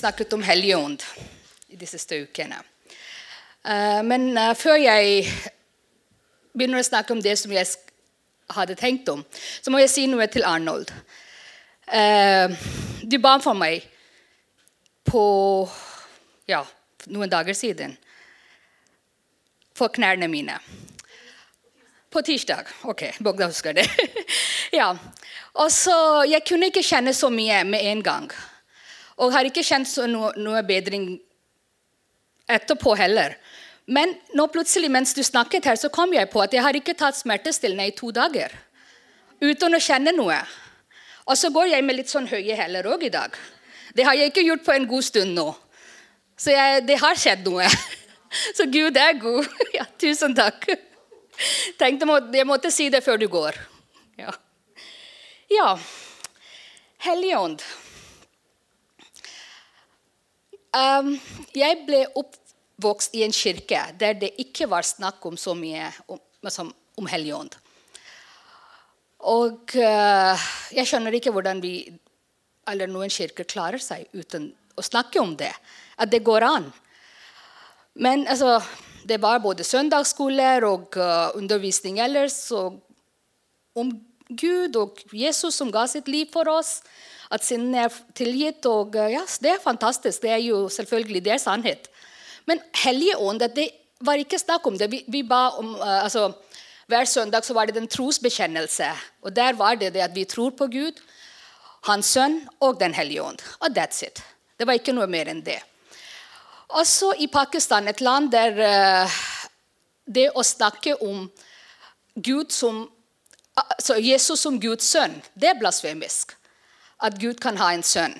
snakket om Helligånd i de siste ukene. Eh, men eh, før jeg begynner å snakke om det som jeg hadde tenkt om, så må jeg si noe til Arnold. Eh, du ba for meg på ja, noen dager siden for knærne mine. På tirsdag. Ok, Bogdan husker det. ja. Og så, Jeg kunne ikke kjenne så mye med en gang. Og har ikke kjent noe, noe bedring etterpå heller. Men nå plutselig mens du snakket her, så kom jeg på at jeg har ikke tatt smertestillende i to dager. Uten å kjenne noe. Og så går jeg med litt sånn høye hæler òg i dag. Det har jeg ikke gjort på en god stund nå. Så jeg, det har skjedd noe. Så Gud er god. Ja, tusen takk. Tenkte jeg måtte si det før du går. Ja. ja. Helligånd. Um, jeg ble oppvokst i en kirke der det ikke var snakk om så mye om, altså, om Helligånd. Og uh, jeg skjønner ikke hvordan vi, eller noen kirker klarer seg uten å snakke om det. At det går an. Men altså, det var både søndagsskoler og uh, undervisning ellers om Gud og Jesus som ga sitt liv for oss at synden er tilgitt. og eh, ja, Det er fantastisk. Det er jo selvfølgelig det er sannhet. Men Hellige det var ikke snakk om det. Vi, vi ba om, uh, altså, Hver søndag så var det en trosbekjennelse. Og Der var det det at vi tror på Gud, Hans Sønn og Den hellige ånd. Og that's it. Det var ikke noe mer enn det. Også i Pakistan, et land der uh, det å snakke om Gud som, altså Jesus som Guds sønn, det er blasfemisk at Gud kan ha en sønn.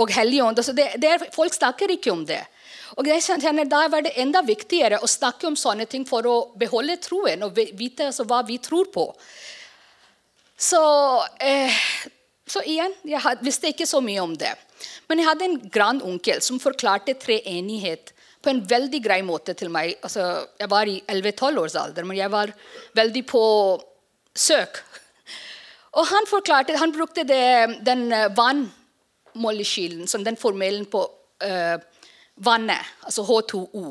Og Helligånd. Altså det, det folk snakker ikke om det. Og jeg kjenner Da var det enda viktigere å snakke om sånne ting for å beholde troen og vite altså, hva vi tror på. Så, eh, så igjen, jeg visste ikke så mye om det. Men jeg hadde en grandonkel som forklarte treenighet på en veldig grei måte til meg. Altså, jeg var i 11-12 års alder, men jeg var veldig på søk og han forklarte, han brukte det, den eh, vannmolekylen, som den formelen på uh, vannet, altså H2O,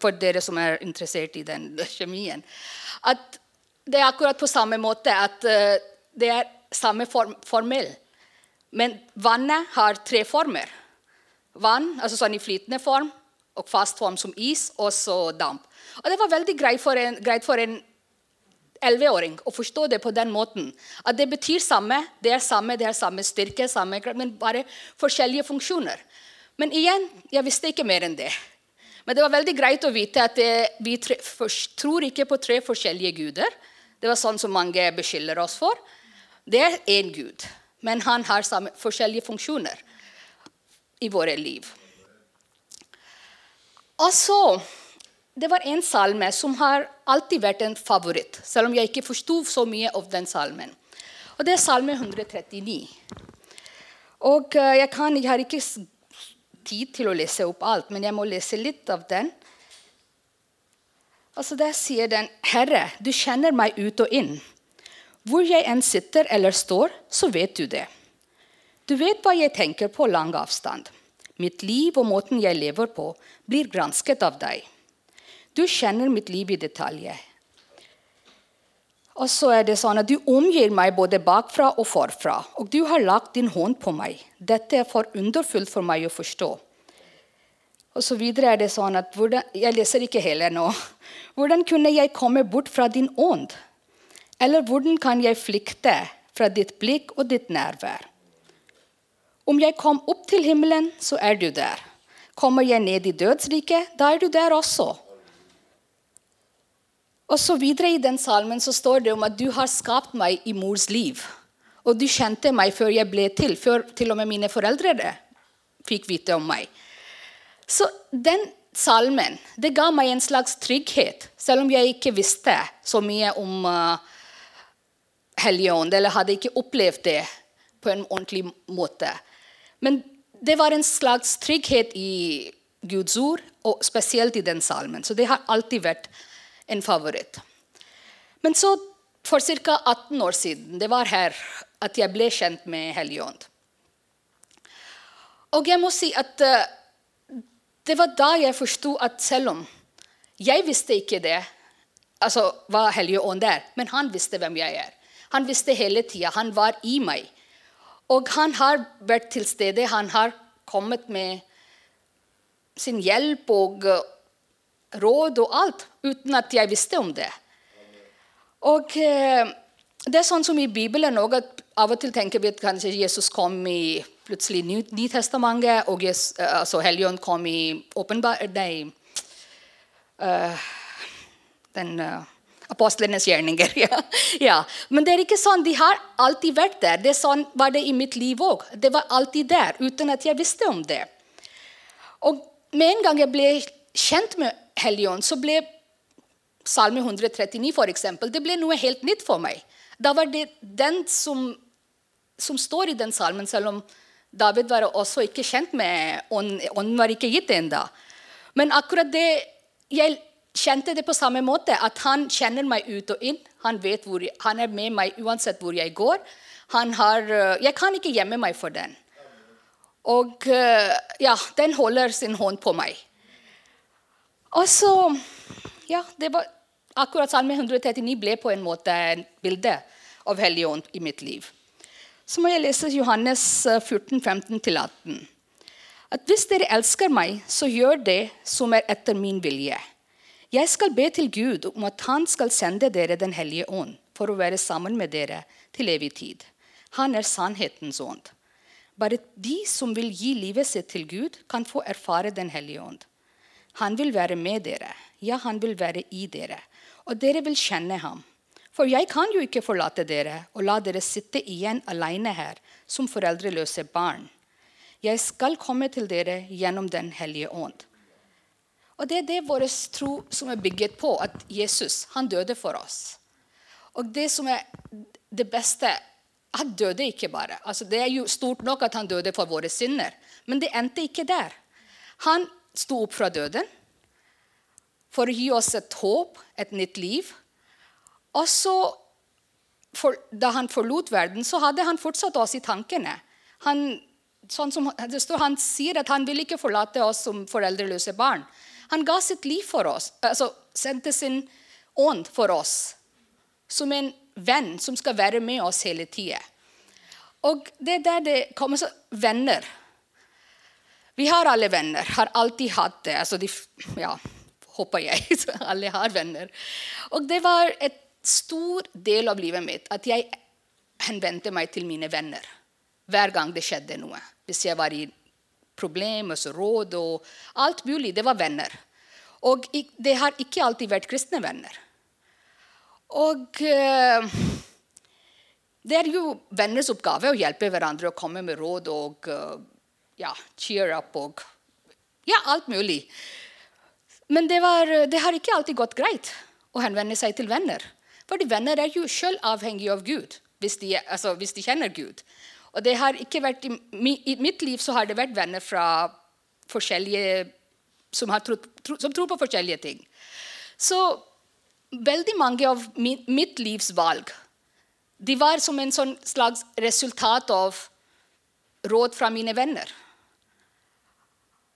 for dere som er interessert i den kjemien. At det er akkurat på samme måte at uh, det er samme form, formel. Men vannet har tre former. Vann altså sånn i flytende form, og fast form som is, og så damp. Og Det var veldig greit for en, greit for en 11-åring å forstå det på den måten. At det betyr samme, det er samme, det er samme styrke, samme, men bare forskjellige funksjoner. Men igjen, jeg visste ikke mer enn det. Men det var veldig greit å vite at det, vi tror ikke på tre forskjellige guder. Det var sånn som mange beskylder oss for. Det er én gud, men han har samme, forskjellige funksjoner i våre liv. Og så det var en salme som har alltid vært en favoritt, selv om jeg ikke forsto så mye av den salmen. Og Det er salme 139. Og eh, jeg, kan, jeg har ikke tid til å lese opp alt, men jeg må lese litt av den. Altså Der sier den, 'Herre, du kjenner meg ut og inn.' 'Hvor jeg enn sitter eller står, så vet du det.' 'Du vet hva jeg tenker på lang avstand.' 'Mitt liv og måten jeg lever på, blir gransket av deg.' Du kjenner mitt liv i detalj. Og så er det sånn at Du omgir meg både bakfra og forfra, og du har lagt din hånd på meg. Dette er for underfullt for meg å forstå. Og så videre er det sånn at hvordan, Jeg leser ikke hele nå. Hvordan kunne jeg komme bort fra din ånd? Eller hvordan kan jeg flykte fra ditt blikk og ditt nærvær? Om jeg kom opp til himmelen, så er du der. Kommer jeg ned i dødsriket, da er du der også. Og så videre I den salmen så står det om at du har skapt meg i mors liv. Og du kjente meg før jeg ble til, før til og med mine foreldre fikk vite om meg. Så den salmen det ga meg en slags trygghet, selv om jeg ikke visste så mye om uh, Helligånd, eller hadde ikke opplevd det på en ordentlig måte. Men det var en slags trygghet i Guds ord, og spesielt i den salmen. Så det har alltid vært en favoritt. Men så, for ca. 18 år siden, det var her at jeg ble kjent med Helligånd. Og jeg må si at uh, det var da jeg forsto at selv om jeg visste ikke det, altså hva Helligånd er, men han visste hvem jeg er. Han visste hele tida. Han var i meg. Og han har vært til stede. Han har kommet med sin hjelp og råd og alt uten at jeg visste om det. Og uh, det er sånn som i Bibelen òg, at av og til tenker vi at kanskje Jesus kom i plutselig Nytestamentet, og Jesus, uh, altså Helligånd kom i åpenbar... Nei. Uh, den uh, apostlenes gjerninger. ja. ja. Men det er ikke sånn. De har alltid vært der. Det sånn var det i mitt liv òg. Det var alltid der, uten at jeg visste om det. Og med en gang jeg ble kjent med Helligånd, så ble Salme 139 for eksempel, det ble noe helt nytt for meg. Da var det den som, som står i den salmen, selv om David var også ikke kjent med Ånden. Ånden var ikke gitt ennå. Men akkurat det Jeg kjente det på samme måte. At han kjenner meg ut og inn. Han, hvor, han er med meg uansett hvor jeg går. Har, jeg kan ikke gjemme meg for den. Og ja, den holder sin hånd på meg. Og så Ja, det var akkurat Salme 139 ble på en måte et bilde av Helligånd i mitt liv. Så må jeg lese Johannes 14, eh, 15-18. At hvis dere elsker meg, så gjør det som er etter min vilje. Jeg skal be til Gud om at han skal sende dere Den hellige ånd for å være sammen med dere til evig tid. Han er sannhetens ånd. Bare de som vil gi livet sitt til Gud, kan få erfare Den hellige ånd. Han vil være med dere. Ja, han vil være i dere. Og dere vil kjenne ham. For jeg kan jo ikke forlate dere og la dere sitte igjen alene her som foreldreløse barn. Jeg skal komme til dere gjennom Den hellige ånd. Og Det er det vår tro som er bygget på, at Jesus han døde for oss. Og det som er det beste Han døde ikke bare. Altså, det er jo stort nok at han døde for våre synder, men det endte ikke der. Han sto opp fra døden for å gi oss et håp, et nytt liv. Og så, for, Da han forlot verden, så hadde han fortsatt oss i tankene. Han, sånn som, står, han sier at han vil ikke forlate oss som foreldreløse barn. Han ga sitt liv for oss, altså sendte sin ånd for oss. Som en venn som skal være med oss hele tida. Og det er der det kommer så venner. Vi har alle venner, har alltid hatt det. Altså de, ja, håper jeg. alle har venner. Og det var et stor del av livet mitt at jeg henvendte meg til mine venner hver gang det skjedde noe. Hvis jeg var i problemer, råd og alt mulig. Det var venner. Og det har ikke alltid vært kristne venner. Og uh, det er jo venners oppgave å hjelpe hverandre å komme med råd og uh, ja, cheer up og ja, alt mulig. Men det, var, det, har ikke alltid gått greit å henvende seg til venner. Fordi venner er jo sjøl avhengige av Gud, hvis de, altså, hvis de, kjenner Gud. Og det har ikke vært, i, mitt liv så har det vært venner fra forskjellige som, tro, tro, som tror på forskjellige ting. Så veldig mange av mitt livs valg de var som en sånn slags resultat av råd fra mine venner.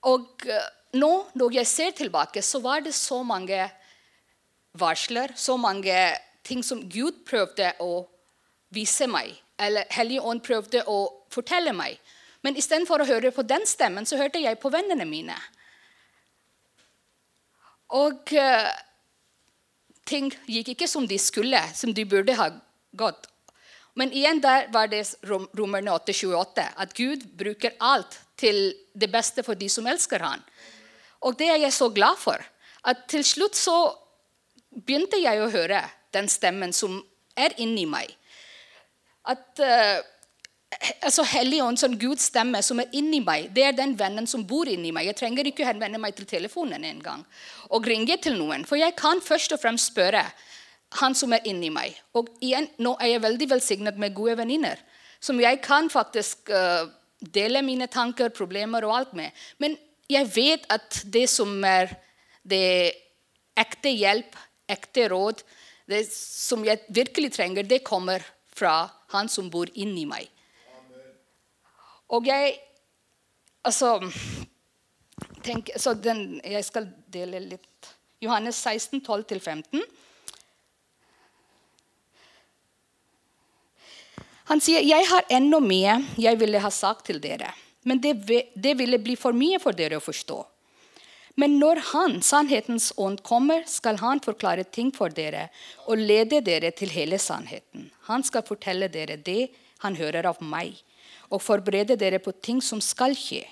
Og eh, nå når jeg ser tilbake, så var det så mange varsler, så mange ting som Gud prøvde å vise meg, eller Hellige Ånd prøvde å fortelle meg. Men istedenfor å høre på den stemmen, så hørte jeg på vennene mine. Og uh, ting gikk ikke som de skulle, som de burde ha gått. Men igjen der var det Romerne 8,28, at Gud bruker alt til det beste for de som elsker han. Og det er jeg så glad for. At til slutt så begynte jeg å høre den stemmen som er inni meg. At uh, altså Helligånd, sånn Guds stemme som er inni meg, det er den vennen som bor inni meg. Jeg trenger ikke henvende meg til telefonen engang og ringe til noen. For jeg kan først og fremst spørre han som er inni meg. Og igjen, nå er jeg veldig velsignet med gode venninner som jeg kan faktisk uh, dele mine tanker, problemer og alt med. Men jeg vet at det som er det ekte hjelp, ekte råd, det som jeg virkelig trenger, det kommer fra han som bor inni meg. Og jeg altså tenk, så den, Jeg skal dele litt. Johannes 16, 12-15. Han sier, 'Jeg har enda mye jeg ville ha sagt til dere.' Men det, det ville bli for mye for dere å forstå. Men når Han, sannhetens ånd, kommer, skal Han forklare ting for dere og lede dere til hele sannheten. Han skal fortelle dere det Han hører av meg, og forberede dere på ting som skal skje.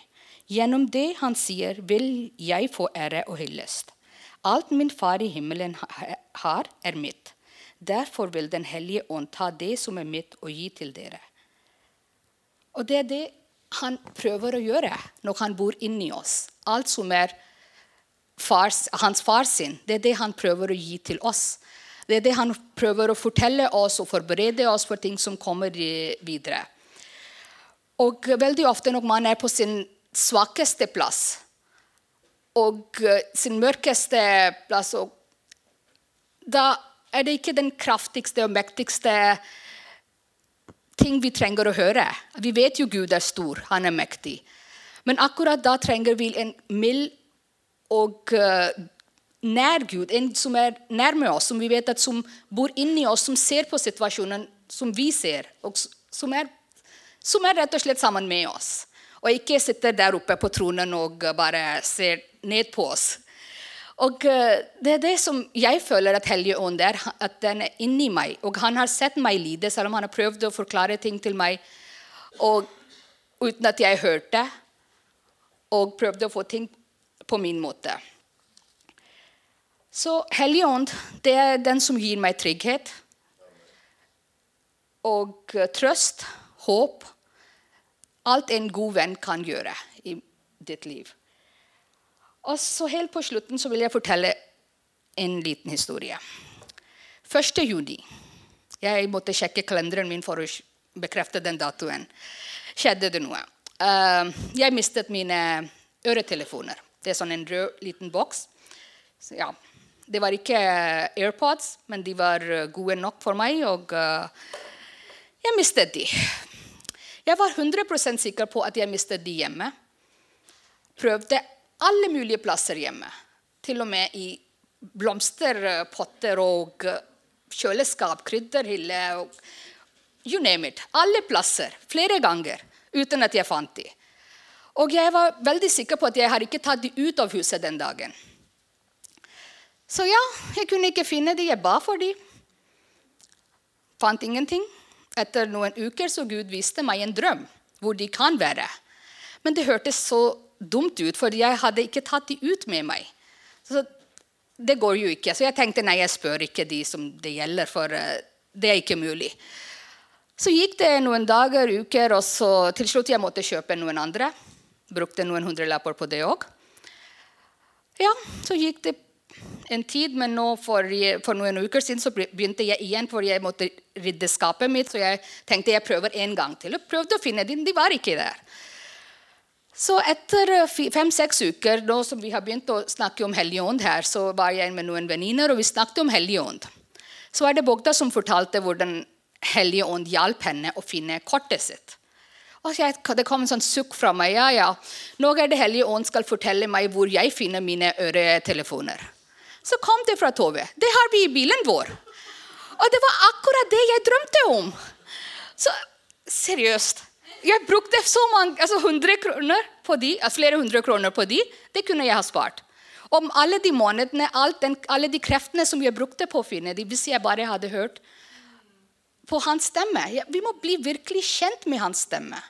Gjennom det Han sier, vil jeg få ære og hyllest. Alt min Far i himmelen har, er mitt. Derfor vil Den hellige ånd ta det som er mitt, og gi til dere. Og det er det han prøver å gjøre når han bor inni oss. Alt som er fars, hans far sin, det er det han prøver å gi til oss. Det er det han prøver å fortelle oss og forberede oss for ting som kommer videre. Og veldig ofte når man er på sin svakeste plass og sin mørkeste plass, da er det ikke den kraftigste og mektigste ting vi trenger å høre. Vi vet jo Gud er stor, han er mektig. Men akkurat da trenger vi en mild og uh, nær Gud, en som er nærme oss, som vi vet at som bor inni oss, som ser på situasjonen som vi ser, og som er, som er rett og slett sammen med oss. Og ikke sitter der oppe på tronen og bare ser ned på oss. Og eh, Det er det som jeg føler at Hellige Ånd er. At den er inni meg. Og han har sett meg lide, selv om han har prøvd å forklare ting til meg og, uten at jeg hørte. Og prøvde å få ting på min måte. Så Hellige Ånd det er den som gir meg trygghet og eh, trøst, håp. Alt en god venn kan gjøre i ditt liv. Og så Helt på slutten så vil jeg fortelle en liten historie. 1. juni. Jeg måtte sjekke kalenderen min for å bekrefte den datoen. Skjedde det noe. Uh, jeg mistet mine øretelefoner. Det er sånn en rød liten boks. Ja. Det var ikke AirPods, men de var gode nok for meg, og jeg mistet de. Jeg var 100% sikker på at jeg mistet de hjemme. Prøvde alle mulige plasser hjemme. Til og med i blomsterpotter og kjøleskap, krydderhylle og You name it. Alle plasser. Flere ganger. Uten at jeg fant dem. Og jeg var veldig sikker på at jeg har ikke tatt dem ut av huset den dagen. Så ja, jeg kunne ikke finne dem. Jeg ba for dem. Fant ingenting. Etter noen uker så Gud viste meg en drøm hvor de kan være. Men det hørtes så dumt ut, for jeg hadde ikke tatt de ut med meg. Så det går jo ikke. Så jeg tenkte nei, jeg spør ikke de som det gjelder, for uh, det er ikke mulig. Så gikk det noen dager, uker, og så til slutt jeg måtte kjøpe noen andre. Brukte noen hundrelapper på det òg. Ja, så gikk det en tid, men nå for, for, noen uker siden så begynte jeg igjen, for jeg måtte rydde skapet mitt. Så jeg tenkte jeg prøver en gang til. Og prøvde å finne dem. De var ikke der. Så etter eh, fem-seks uker, da som vi har begynt å snakke om Helligånd her, så var jeg med noen venninner, og vi snakket om Helligånd. Så var det Bogda som fortalte hvordan Helligånd hjalp henne å finne kortet sitt. Og jeg, Det kom en sånn sukk fra meg. ja, ja, Nå er det Helligånd skal fortelle meg hvor jeg finner mine øretelefoner. Så kom det fra Tove. Det har vi i bilen vår. Og det var akkurat det jeg drømte om. Så seriøst jeg brukte så mange, altså 100 kroner på de, flere hundre kroner på de. Det kunne jeg ha spart. Om alle de månedene, den, alle de kreftene som jeg brukte på å finne de, hvis jeg bare hadde hørt på hans stemme. Vi må bli virkelig kjent med hans stemme.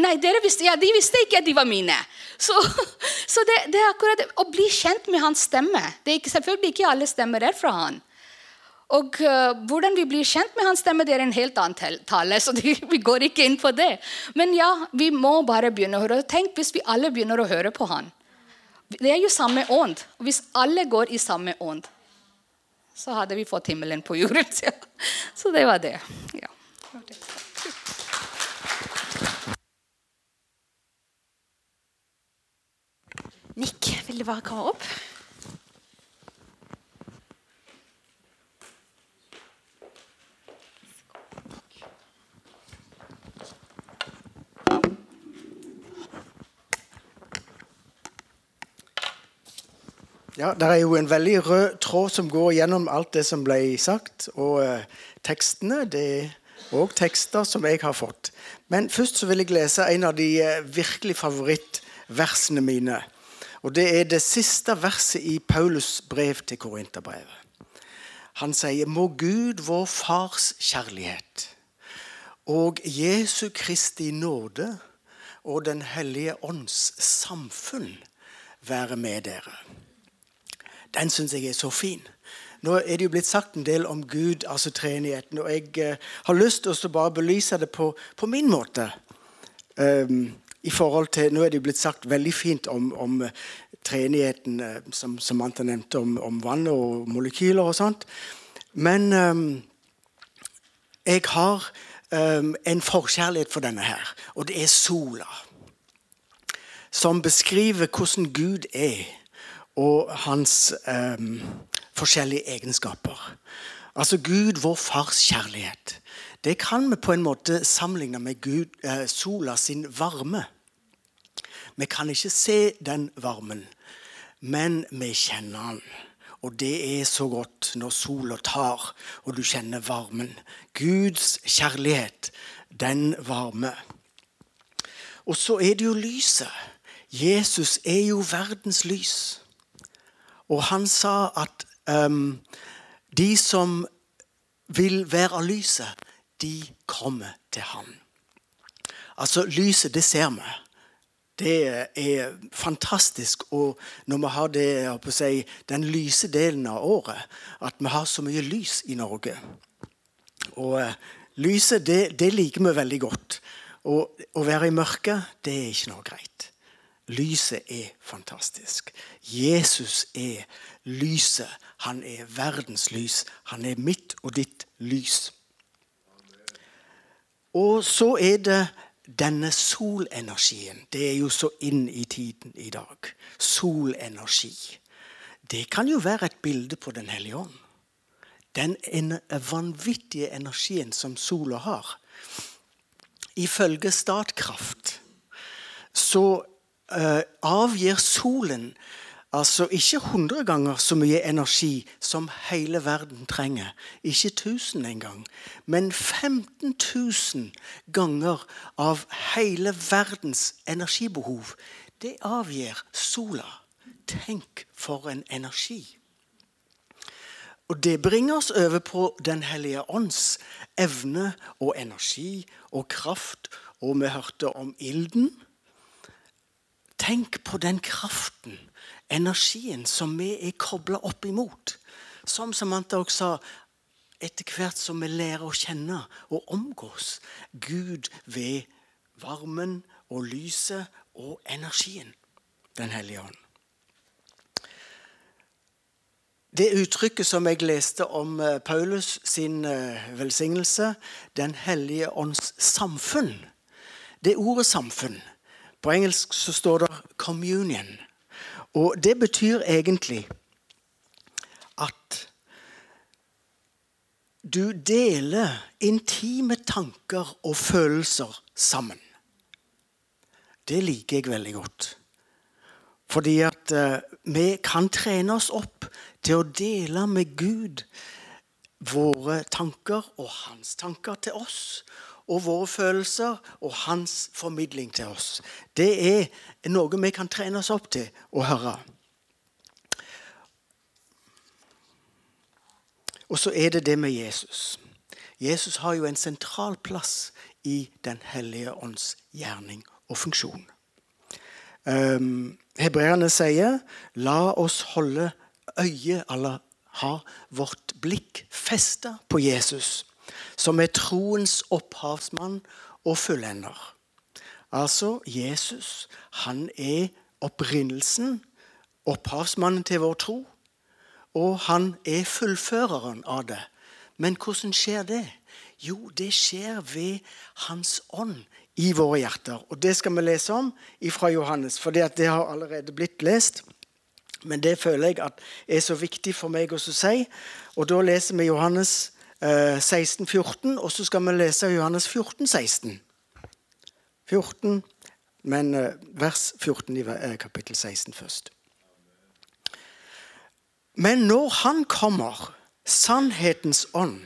Nei, visste, ja, De visste ikke at de var mine. Så, så det, det, er akkurat å bli kjent med hans stemme. Det er ikke, selvfølgelig ikke alle stemmer er fra han. Og uh, Hvordan vi blir kjent med hans stemme, det er en helt annen tale. så de, vi går ikke inn på det. Men ja, vi må bare begynne å høre. Tenk hvis vi alle begynner å høre på han. Det er jo samme ånd. Hvis alle går i samme ånd, så hadde vi fått himmelen på jorden. Ja. Så det var det. Ja. Nick, vil du bare komme opp? Ja, Det er jo en veldig rød tråd som går gjennom alt det som ble sagt. Og eh, tekstene det er òg tekster som jeg har fått. Men først så vil jeg lese en av de eh, virkelig favorittversene mine. Og Det er det siste verset i Paulus brev til Korinterbrevet. Han sier, må Gud, vår Fars kjærlighet og Jesu Kristi nåde og Den hellige ånds samfunn være med dere. Den syns jeg er så fin. Nå er det jo blitt sagt en del om Gud, altså treenigheten, og jeg eh, har lyst til å bare belyse det på, på min måte. Um, i forhold til, Nå er det jo blitt sagt veldig fint om, om uh, treenigheten, uh, som Samantha nevnte, om, om, vann og molekyler og sånt. Men um, jeg har um, en forkjærlighet for denne her, og det er sola. Som beskriver hvordan Gud er, og hans um, forskjellige egenskaper. Altså Gud, vår fars kjærlighet. Det kan vi på en måte sammenligne med Gud, eh, sola sin varme. Vi kan ikke se den varmen, men vi kjenner den. Og det er så godt når sola tar, og du kjenner varmen. Guds kjærlighet, den varme. Og så er det jo lyset. Jesus er jo verdens lys. Og han sa at um, de som vil være av lyset, de kommer til ham. Altså, lyset, det ser vi. Det er fantastisk. Og når vi har det, si, den lyse delen av året, at vi har så mye lys i Norge. Og uh, lyset, det, det, liker vi veldig godt. Og å være i mørket, det er ikke noe greit. Lyset er fantastisk. Jesus er lyset. Han er verdens lys. Han er mitt og ditt lys. Og så er det denne solenergien. Det er jo så inn i tiden i dag. Solenergi. Det kan jo være et bilde på Den hellige ånd. Den vanvittige energien som sola har. Ifølge Statkraft så avgir solen Altså ikke 100 ganger så mye energi som hele verden trenger. Ikke 1000 engang. Men 15 000 ganger av hele verdens energibehov. Det avgir sola. Tenk for en energi. Og Det bringer oss over på Den hellige ånds evne og energi og kraft. Og vi hørte om ilden. Tenk på den kraften energien som vi er kobla opp imot. Som Samantha også sa, etter hvert som vi lærer å kjenne og omgås Gud ved varmen og lyset og energien. Den hellige ånd. Det uttrykket som jeg leste om eh, Paulus sin eh, velsignelse, Den hellige ånds samfunn, det ordet 'samfunn' På engelsk så står det 'communion'. Og det betyr egentlig at du deler intime tanker og følelser sammen. Det liker jeg veldig godt. Fordi at uh, vi kan trene oss opp til å dele med Gud våre tanker og hans tanker til oss og våre følelser og hans formidling til oss. Det er noe vi kan trene oss opp til å høre. Og så er det det med Jesus. Jesus har jo en sentral plass i Den hellige ånds gjerning og funksjon. Um, Hebreerne sier 'la oss holde øye, eller ha vårt blikk festa på Jesus' som er troens opphavsmann og fullender. Altså, Jesus, han er opprinnelsen, opphavsmannen til vår tro, og han er fullføreren av det. Men hvordan skjer det? Jo, det skjer ved Hans ånd i våre hjerter. Og Det skal vi lese om fra Johannes, for det har allerede blitt lest. Men det føler jeg er så viktig for meg å si. Og Da leser vi Johannes 16, eh, 14, og så skal vi lese Johannes 14, 16. 14, men eh, vers 14 i eh, kapittel 16 først. Men når Han kommer, sannhetens ånd,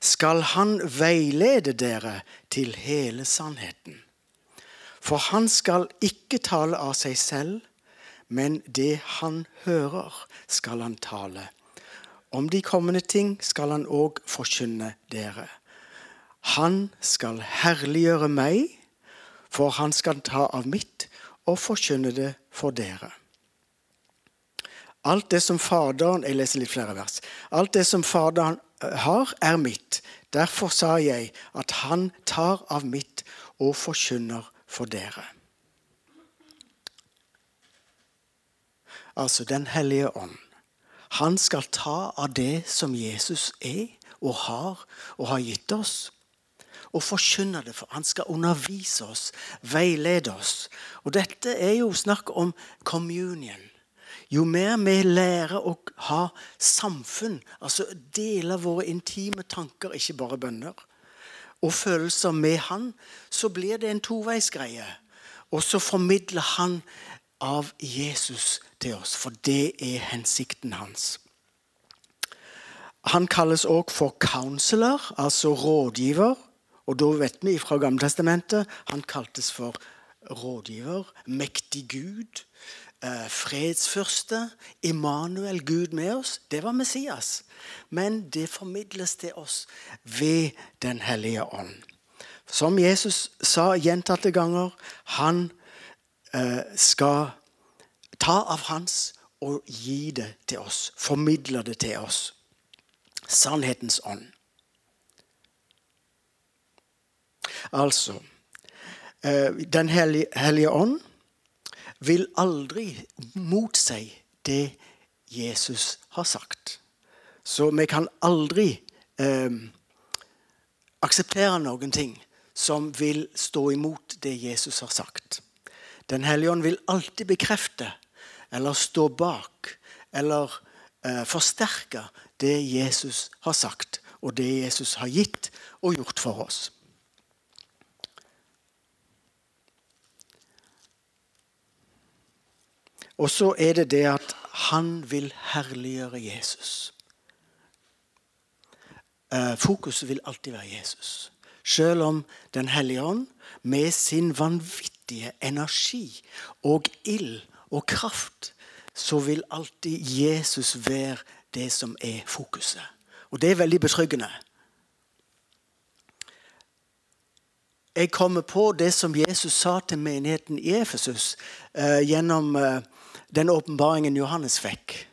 skal Han veilede dere til hele sannheten. For han skal ikke tale av seg selv, men det han hører, skal han tale. Om de kommende ting skal han òg forkynne dere. Han skal herliggjøre meg, for han skal ta av mitt og forkynne det for dere. Alt det som Faderen Jeg leser litt flere vers. Alt det som Faderen har, er mitt. Derfor sa jeg at han tar av mitt og forkynner for dere. Altså Den hellige ånd. Han skal ta av det som Jesus er og har og har gitt oss, og forkynne det. For han skal undervise oss, veilede oss. Og dette er jo snakk om communion. Jo mer vi lærer å ha samfunn, altså dele våre intime tanker, ikke bare bønner, og følelser med han, så blir det en toveisgreie. Og så formidler han av Jesus til oss, for det er hensikten hans. Han kalles òg for counselor, altså rådgiver. Og da vet vi fra Gammeltestamentet han kaltes for rådgiver, mektig Gud, fredsførste, fredsfyrste, Immanuel, Gud med oss. Det var Messias. Men det formidles til oss ved Den hellige ånd. Som Jesus sa gjentatte ganger, han eh, skal ta av hans og gi det til oss. Formidle det til oss. Sannhetens ånd. Altså eh, Den hellige ånd vil aldri motsi det Jesus har sagt. Så vi kan aldri eh, akseptere noen ting som vil stå imot det Jesus har sagt. Den hellige ånd vil alltid bekrefte eller stå bak eller eh, forsterke det Jesus har sagt, og det Jesus har gitt og gjort for oss. Og så er det det at han vil herliggjøre Jesus. Eh, fokuset vil alltid være Jesus. Selv om Den hellige ånd med sin vanvittige energi og ild og kraft, så vil alltid Jesus være det som er fokuset. Og det er veldig betryggende. Jeg kommer på det som Jesus sa til menigheten i Efesus eh, gjennom eh, den åpenbaringen Johannes fikk.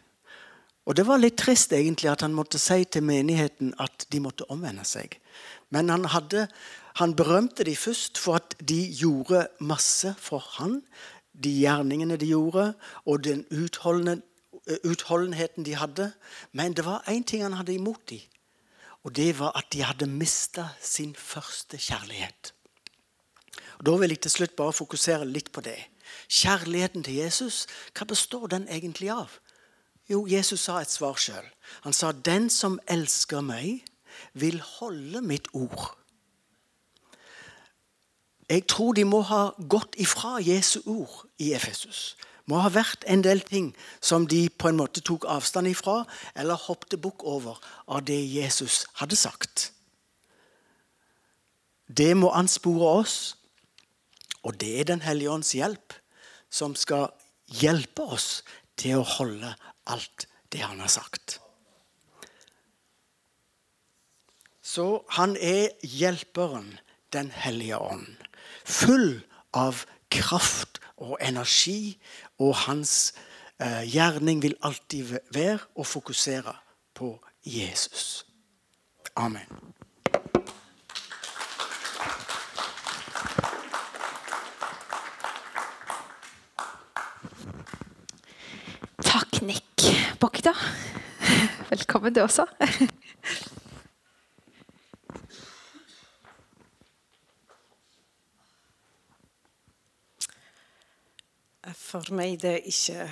Og Det var litt trist egentlig at han måtte si til menigheten at de måtte omvende seg. Men han, hadde, han berømte de først for at de gjorde masse for han. De gjerningene de gjorde, og den utholdenheten de hadde. Men det var én ting han hadde imot dem. Og det var at de hadde mista sin første kjærlighet. Og Da vil jeg til slutt bare fokusere litt på det. Kjærligheten til Jesus, hva består den egentlig av? Jo, Jesus sa et svar sjøl. Han sa, 'Den som elsker meg, vil holde mitt ord'. Jeg tror de må ha gått ifra Jesu ord i Efesus. Må ha vært en del ting som de på en måte tok avstand ifra, eller hoppet bukk over av det Jesus hadde sagt. Det må anspore oss, og det er Den hellige ånds hjelp som skal hjelpe oss til å holde alt det han har sagt. Så han er hjelperen, Den hellige ånd. Full av kraft og energi, og hans eh, gjerning vil alltid være å fokusere på Jesus. Amen. Takk, Nick Bokta. Velkommen, du også. For meg det er ikke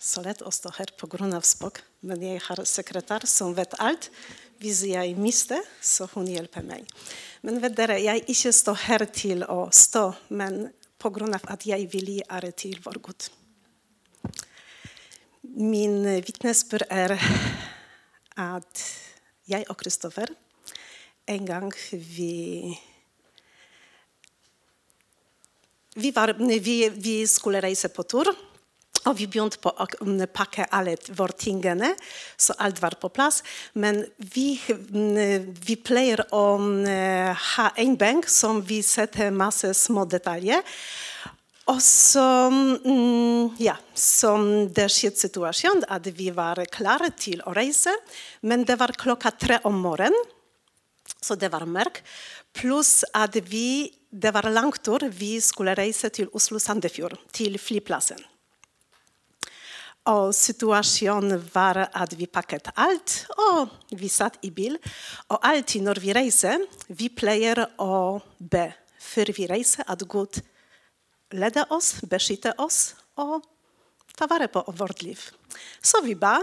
så lett å stå her pga. språk, men jeg har sekretær som vet alt. Hvis jeg mister, så hun hjelper meg. Men vet dere, jeg ikke står her til å stå, men pga. at jeg vil gi ære til vår Gud. Min vitnesbyrd er at jeg og Kristoffer en gang vi vi, vi, skulle reise på tur. Og vi begynte på å pakke alle våre tingene, så alt var på plass. Men vi, vi pleier å ha en benk som vi setter masse små detaljer. Og så ja, så det skjedde situasjonen at vi var klare til å reise, men det var klokka tre om morgenen, så det var mørkt. Pluss at vi, det var lang tur. Vi skulle reise til Oslo-Sandefjord, til flyplassen. Og situasjonen var at vi pakket alt, og vi satt i bil. Og alltid når vi reiser, vi pleier å be før vi reiser, at Gud leder oss, beskytter oss og tar vare på vårt liv. Så vi ba.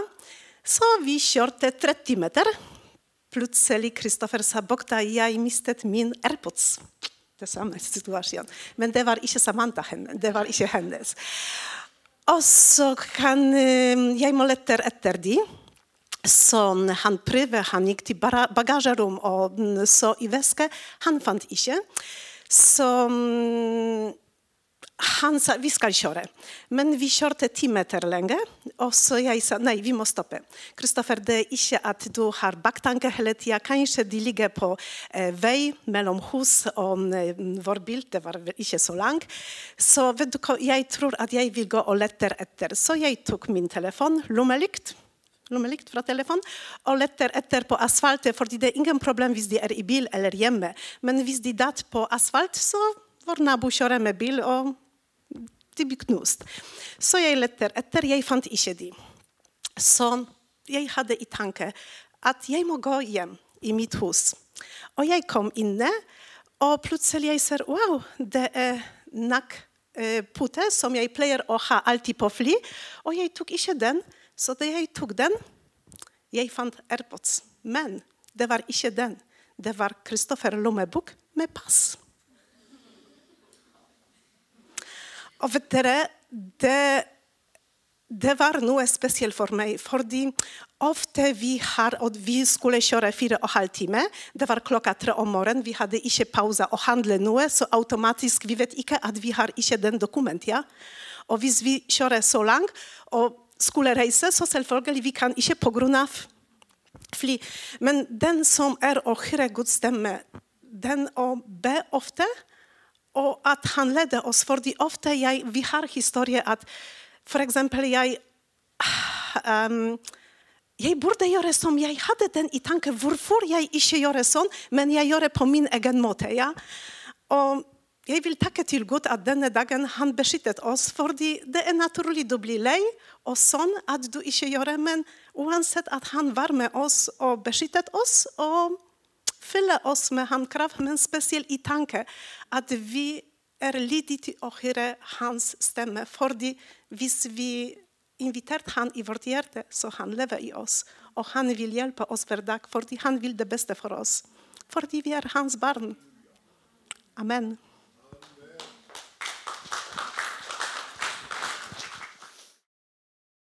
Så vi kjørte 30 meter. Plutselig Kristoffer sa Bogda, jeg mistet min AirPods. Det samme situasjon. Men det var ikke Samantha henne. Det var ikke hennes. Og så kan jeg må lette etter dem. Så han prøvde, han gikk til bagasjerom og så i veska. Han fant ikke. Så han sa vi skal kjøre. Men vi kjørte ti meter lenger, og så jeg sa nei, vi må stoppe. Kristoffer, det er ikke at du har baktanke hele tida. Kanskje de ligger på eh, vei mellom hus og eh, vår bil. Det var ikke så langt. Så vet du jeg tror at jeg vil gå og lette etter. Så jeg tok min telefon, lommelykt lommelykt fra telefon, og letter etter på asfaltet, fordi det er ingen problem hvis de er i bil eller hjemme. Men hvis de datt på asfalt, så vår nabo kjører med bil, og de blir knust. Så jeg lette etter. Jeg fant ikke de. Så jeg hadde i tanke at jeg må gå hjem i mitt hus. Og jeg kom inne, og plutselig jeg ser wow, det er nakkpute som jeg pleier å ha alltid på fly. Og jeg tok ikke den. Så da jeg tok den, jeg fant AirPods. Men det var ikke den. Det var Kristoffer lommebok med pass. Og vet dere, det, det var noe spesielt for meg. Fordi ofte vi har, og vi skulle kjøre fire og halv time. Det var klokka tre om morgenen. Vi hadde ikke pause å handle noe, så automatisk vi vet ikke at vi har ikke den dokumentet. Ja? Og hvis vi kjører så langt og skulle reise, så selvfølgelig vi kan ikke pga. fly. Men den som er å høre Guds stemme, den å be ofte og at han leder oss. fordi ofte jeg, vi har historie at f.eks. jeg um, jeg burde gjøre som jeg hadde den i tanke. Hvorfor jeg ikke gjør sånn, men jeg gjør på min egen måte. Ja? Og jeg vil takke til Gud at denne dagen han beskyttet oss. fordi det er naturlig du blir lei, og sånn at du ikke gjør det. Men uansett at han var med oss og beskyttet oss. og fylle oss med hans kraft, men spesielt i tanke at vi er lydige til å høre hans stemme. Fordi hvis vi inviterte han i vårt hjerte, så han lever i oss. Og han vil hjelpe oss hver dag fordi han vil det beste for oss. Fordi vi er hans barn. Amen.